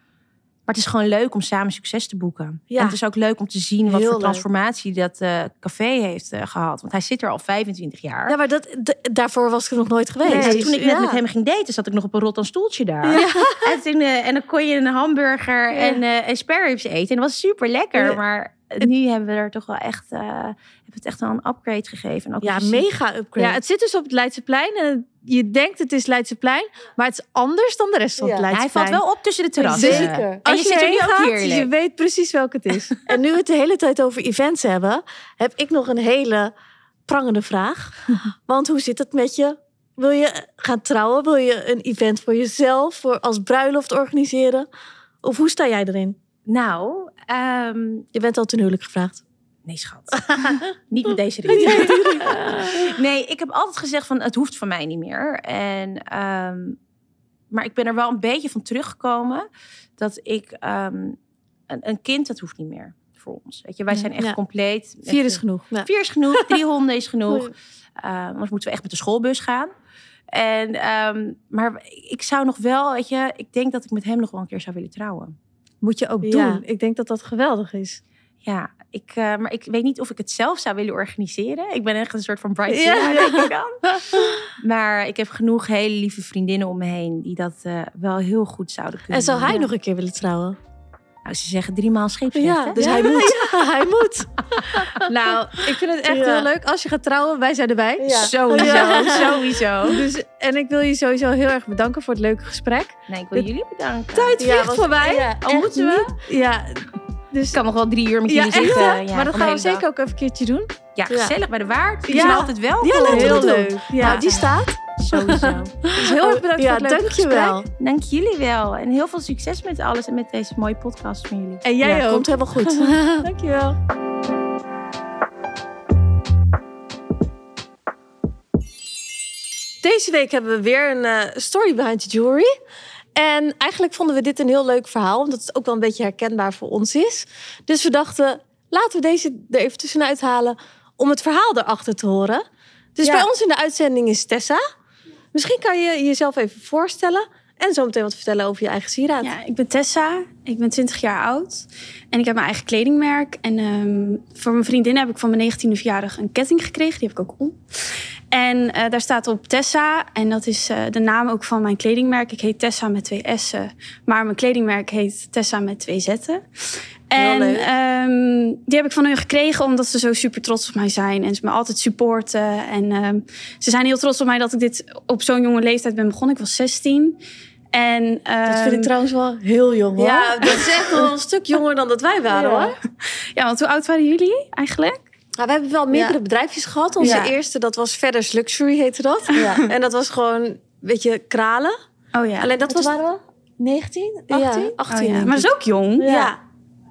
Maar het is gewoon leuk om samen succes te boeken. Ja. En het is ook leuk om te zien wat Heel voor transformatie leuk. dat uh, café heeft uh, gehad. Want hij zit er al 25 jaar. Ja, maar dat, daarvoor was ik er nog nooit geweest. Nee, dus, toen ik net ja. met hem ging daten, zat ik nog op een rot stoeltje daar. Ja. En, toen, uh, en dan kon je een hamburger en, en spare ribs eten. En dat was super lekker. Maar nu hebben we er toch wel echt, uh, hebben het echt wel een upgrade gegeven. ook ja, mega upgrade. Ja, het zit dus op het Leidseplein en je denkt het is Leidseplein, maar het is anders dan de rest van ja. het Leidseplein. Hij valt wel op tussen de terrassen. Zeker. En Als je, je zit er nu ook heerlijk. je weet precies welke het is. en nu we het de hele tijd over events hebben, heb ik nog een hele prangende vraag. Want hoe zit het met je? Wil je gaan trouwen? Wil je een event voor jezelf, voor als bruiloft organiseren? Of hoe sta jij erin? Nou, um, je bent al ten huwelijk gevraagd. Nee, schat. niet met deze reden. nee, ik heb altijd gezegd van het hoeft van mij niet meer. En, um, maar ik ben er wel een beetje van teruggekomen dat ik um, een, een, kind, dat hoeft niet meer voor ons. Weet je, wij zijn echt ja. compleet. Vier is genoeg. Ja. Vier is genoeg. Drie honden is genoeg. Uh, anders moeten we echt met de schoolbus gaan. En, maar ik zou nog wel, weet je, ik denk dat ik met hem nog wel een keer zou willen trouwen. Moet je ook doen. Ja. Ik denk dat dat geweldig is. Ja, ik, uh, maar ik weet niet of ik het zelf zou willen organiseren. Ik ben echt een soort van bright ja. denk ik dan. maar ik heb genoeg hele lieve vriendinnen om me heen die dat uh, wel heel goed zouden kunnen En zou hij ja. nog een keer willen trouwen? Nou, ze zeggen drie maal scheepsrecht. Ja, dus hij moet. hij moet. nou, ik vind het echt heel leuk. Als je gaat trouwen, wij zijn erbij. Sowieso, sowieso. Dus, en ik wil je sowieso heel erg bedanken voor het leuke gesprek. Nee, ik wil jullie bedanken. Tijd vliegt voorbij. Ja, Al moeten we. Ja, dus ik kan nog wel drie uur met jullie zitten. Ja, maar dat gaan we zeker ook even een keertje doen. Ja, gezellig bij de waard. Die zijn altijd wel. Ja, laten heel leuk. Ja, nou, die staat. Sowieso. dus heel erg bedankt ja, voor het leuke dankjewel. gesprek. Dank jullie wel. En heel veel succes met alles en met deze mooie podcast van jullie. En jij ja, ook. Komt helemaal goed. dankjewel. Deze week hebben we weer een uh, story behind the jewelry. En eigenlijk vonden we dit een heel leuk verhaal, omdat het ook wel een beetje herkenbaar voor ons is. Dus we dachten, laten we deze er even tussenuit halen om het verhaal erachter te horen. Dus ja. bij ons in de uitzending is Tessa. Misschien kan je jezelf even voorstellen en zo meteen wat vertellen over je eigen sieraad. Ja, ik ben Tessa, ik ben 20 jaar oud en ik heb mijn eigen kledingmerk. En um, voor mijn vriendin heb ik van mijn 19e verjaardag een ketting gekregen, die heb ik ook om. En uh, daar staat op Tessa. En dat is uh, de naam ook van mijn kledingmerk. Ik heet Tessa met twee S'en. Maar mijn kledingmerk heet Tessa met twee Z'en. En um, die heb ik van hun gekregen omdat ze zo super trots op mij zijn. En ze me altijd supporten. En um, ze zijn heel trots op mij dat ik dit op zo'n jonge leeftijd ben begonnen. Ik was 16. En, Dat vind ik ehm, trouwens wel heel jong hoor. Ja, dat is echt wel een stuk jonger dan dat wij waren Ja. hoor. Ja, want hoe oud waren jullie eigenlijk? Nou, we hebben wel meerdere Ja. bedrijfjes gehad. Onze Ja. eerste, dat was Feathers Luxury heette dat. Ja. En dat was gewoon, weet je, kralen. Oh ja. Alleen dat Wat was... waren we? 19? 18? Ja, 18. Oh, ja. denk Maar dat is ook jong. Ja.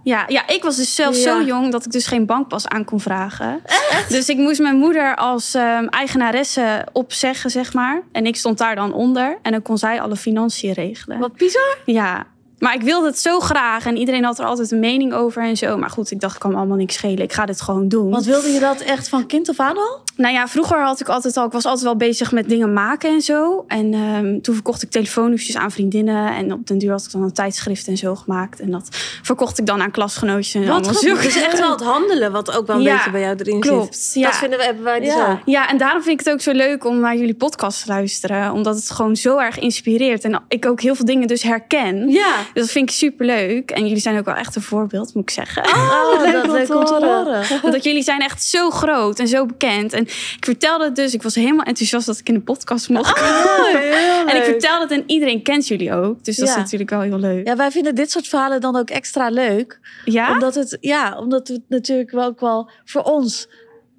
Ja, ja, ik was dus zelf Ja. zo jong dat ik dus geen bankpas aan kon vragen. Dus ik moest mijn moeder als ehm, eigenaresse opzeggen, zeg maar. En ik stond daar dan onder. En dan kon zij alle financiën regelen. Wat bizar. Ja, maar ik wilde het zo graag. En iedereen had er altijd een mening over en zo. Maar goed, ik dacht, ik kan me allemaal niks schelen. Ik ga dit gewoon doen. Want wilde je dat echt van kind af aan al? Nou ja, vroeger had ik altijd al, ik was altijd wel bezig met dingen maken en zo. En ehm, toen verkocht ik telefoonhoesjes aan vriendinnen. En op den duur had ik dan een tijdschrift en zo gemaakt. En dat verkocht ik dan aan klasgenootjes. En allemaal Het zulke- is echt wel het handelen wat ook wel een Ja, beetje bij jou erin klopt, zit. ja. Dat vinden we, hebben wij dus Ja. ook. Ja, en daarom vind ik het ook zo leuk om naar jullie podcast te luisteren. Omdat het gewoon zo erg inspireert. En ik ook heel veel dingen dus herken. Ja. Dus dat vind ik super leuk. En jullie zijn ook wel echt een voorbeeld, moet ik zeggen. Oh, leuk dat leuk om te horen. Want jullie zijn echt zo groot en zo bekend. En ik vertelde het dus. Ik was helemaal enthousiast dat ik in de podcast mocht komen. En ik vertelde het en iedereen kent jullie ook. Dus dat Ja. is natuurlijk wel heel leuk. Ja, wij vinden dit soort verhalen dan ook extra leuk. Ja? Omdat het, ja, omdat het natuurlijk wel ook wel voor ons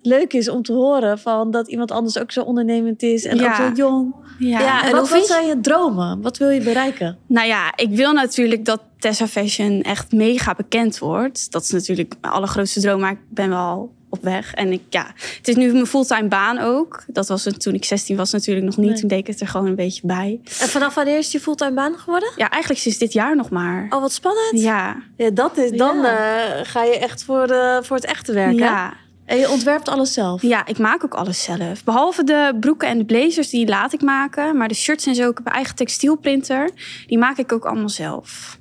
leuk is om te horen van dat iemand anders ook zo ondernemend is en Ja. ook zo jong. Ja. Ja, En, En wat, zijn je dromen? Wat wil je bereiken? Nou ja, ik wil natuurlijk dat Tessa Fashion echt mega bekend wordt. Dat is natuurlijk mijn allergrootste droom, maar ik ben wel op weg. En ik, ja, het is nu mijn fulltime baan ook. Dat was het toen ik 16 was natuurlijk nog niet. Nee. Toen deed ik het er gewoon een beetje bij. En vanaf wanneer is je fulltime baan geworden? Ja, eigenlijk sinds dit jaar nog maar. Oh, wat spannend. Ja, Ja, dat is, dan Ja. eh, ga je echt voor, de, voor het echte werk, hè? En je ontwerpt alles zelf. Ja, ik maak ook alles zelf. Behalve de broeken en de blazers, die laat ik maken. Maar de shirts en zo, ik heb een eigen textielprinter. Die maak ik ook allemaal zelf.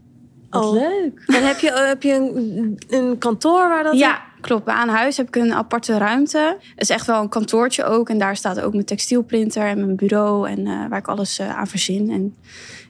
Wat Oh. leuk. En heb je, heb je een, een kantoor waar dat... Ja, klopt. Aan huis heb ik een aparte ruimte. Het is echt wel een kantoortje ook. En daar staat ook mijn textielprinter en mijn bureau. En eh, waar ik alles eh, aan verzin. En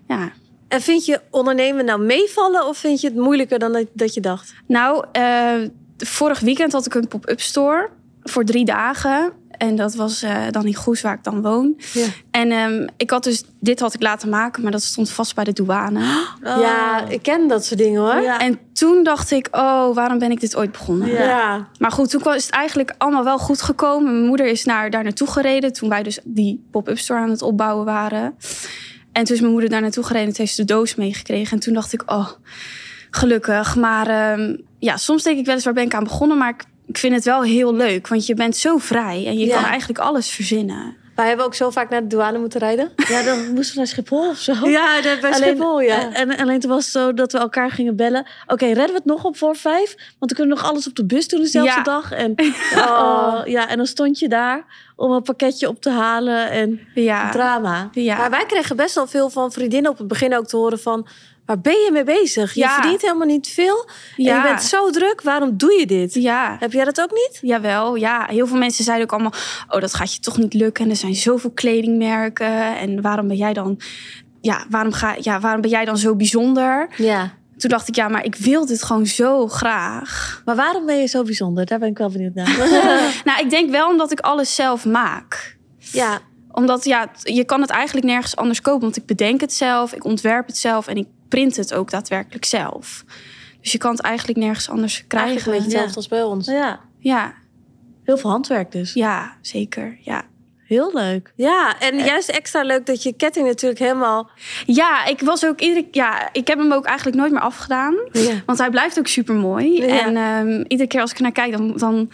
ja, En vind je ondernemen nou meevallen of vind je het moeilijker dan dat, dat je dacht? Nou, eh, vorig weekend had ik een pop-up store voor drie dagen. En dat was eh, dan in Goes, waar ik dan woon. Ja. En ehm, ik had dus, dit had ik laten maken, maar dat stond vast bij de douane. Ja, ik ken dat soort dingen hoor. Ja. En toen dacht ik, oh, waarom ben ik dit ooit begonnen? Ja. Ja. Maar goed, toen is het eigenlijk allemaal wel goed gekomen. Mijn moeder is naar, daar naartoe gereden toen wij dus die pop-up store aan het opbouwen waren. En toen is mijn moeder daar naartoe gereden en toen heeft ze de doos meegekregen. En toen dacht ik, oh, gelukkig. Maar ehm, ja, soms denk ik wel eens, waar ben ik aan begonnen? Maar ik, ik vind het wel heel leuk, want je bent zo vrij. En je Ja. kan eigenlijk alles verzinnen. Wij hebben ook zo vaak naar de douane moeten rijden. Ja, dan moesten we naar Schiphol of zo. Ja, dat bij Schiphol, ja. En, en alleen toen was het zo dat we elkaar gingen bellen. Oké, redden we het nog op voor vijf? Want we kunnen nog alles op de bus doen dezelfde Ja. dag. En, oh, ja, en dan stond je daar om een pakketje op te halen. En Ja, drama. ja. Maar wij kregen best wel veel van vriendinnen op het begin ook te horen van... Waar ben je mee bezig? Je Ja. verdient helemaal niet veel. En je bent zo druk. Waarom doe je dit? ja. Heb jij dat ook niet? Jawel, ja. Heel veel mensen zeiden ook allemaal... oh, dat gaat je toch niet lukken. En er zijn zoveel kledingmerken. En waarom ben jij dan... Ja, waarom, ga, ja, waarom ben jij dan zo bijzonder? Ja. Toen dacht ik, ja, maar ik wil dit gewoon zo graag. Maar waarom ben je zo bijzonder? Daar ben ik wel benieuwd naar. Nou, ik denk wel omdat ik alles zelf maak. Ja. Omdat, ja, je kan het eigenlijk nergens anders kopen. Want ik bedenk het zelf, ik ontwerp het zelf... en ik print het ook daadwerkelijk zelf. Dus je kan het eigenlijk nergens anders krijgen. Eigenlijk een beetje hetzelfde als bij ons. Ja, Ja, heel veel handwerk dus. ja, zeker, ja. Heel leuk. Ja, en juist extra leuk dat je ketting natuurlijk helemaal... Ja, ik was ook iedere ja, ik heb hem ook eigenlijk nooit meer afgedaan. Ja. Want hij blijft ook super mooi. Ja. En ehm, iedere keer als ik er naar kijk, dan, dan,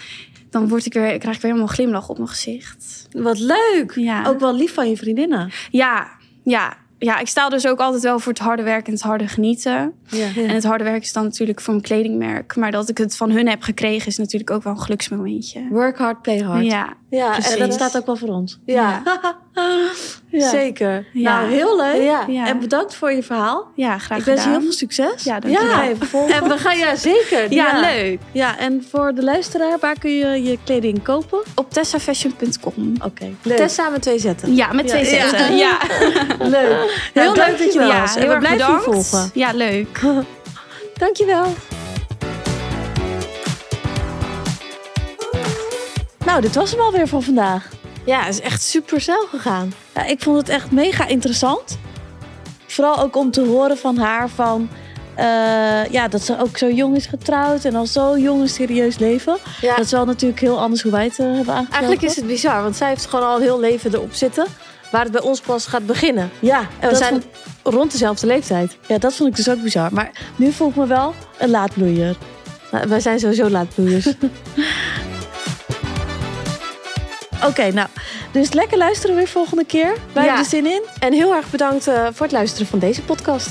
dan word ik weer, krijg ik weer helemaal een glimlach op mijn gezicht. Wat leuk. Ja, Ook wel lief van je vriendinnen. ja, ja. Ja, ik sta dus ook altijd wel voor het harde werk en het harde genieten. Ja. En het harde werk is dan natuurlijk voor mijn kledingmerk. Maar dat ik het van hun heb gekregen is natuurlijk ook wel een geluksmomentje. Work hard, play hard. Ja, Ja, En dat staat ook wel voor ons. Ja, Ja. zeker. Ja. Nou, heel leuk. Ja. Ja. En bedankt voor je verhaal. ja graag ik wens je heel veel succes. Ja, dankjewel. Ja. En we gaan, ja, zeker. Ja, leuk. Ja, en voor de luisteraar, waar kun je je kleding kopen? Op tessafashion.com. Oké, leuk. Tessa met twee zetten. Ja, met twee Ja. zetten. Ja. leuk. Heel leuk dat je er dankjewel. was. Ja, En heel we erg blijven je bedankt. volgen. Ja, leuk. Dankjewel. Nou, dit was hem alweer voor vandaag. Ja, het is echt super snel gegaan. Ja, ik vond het echt mega interessant. vooral ook om te horen van haar van... eh, ja, dat ze ook zo jong is getrouwd en al zo jong een serieus leven. Ja. Dat is wel natuurlijk heel anders hoe wij het eh, hebben aangekomen. Eigenlijk is het bizar, want zij heeft gewoon al heel leven erop zitten. Waar het bij ons pas gaat beginnen. Ja, En we zijn vond, rond dezelfde leeftijd. ja, dat vond ik dus ook bizar. Maar nu voel ik me wel een laadbloeier. Nou, wij zijn sowieso laatbloeiers. Oké, nou, dus lekker luisteren weer volgende keer. Wij Ja. hebben er zin in. en heel erg bedankt eh, voor het luisteren van deze podcast.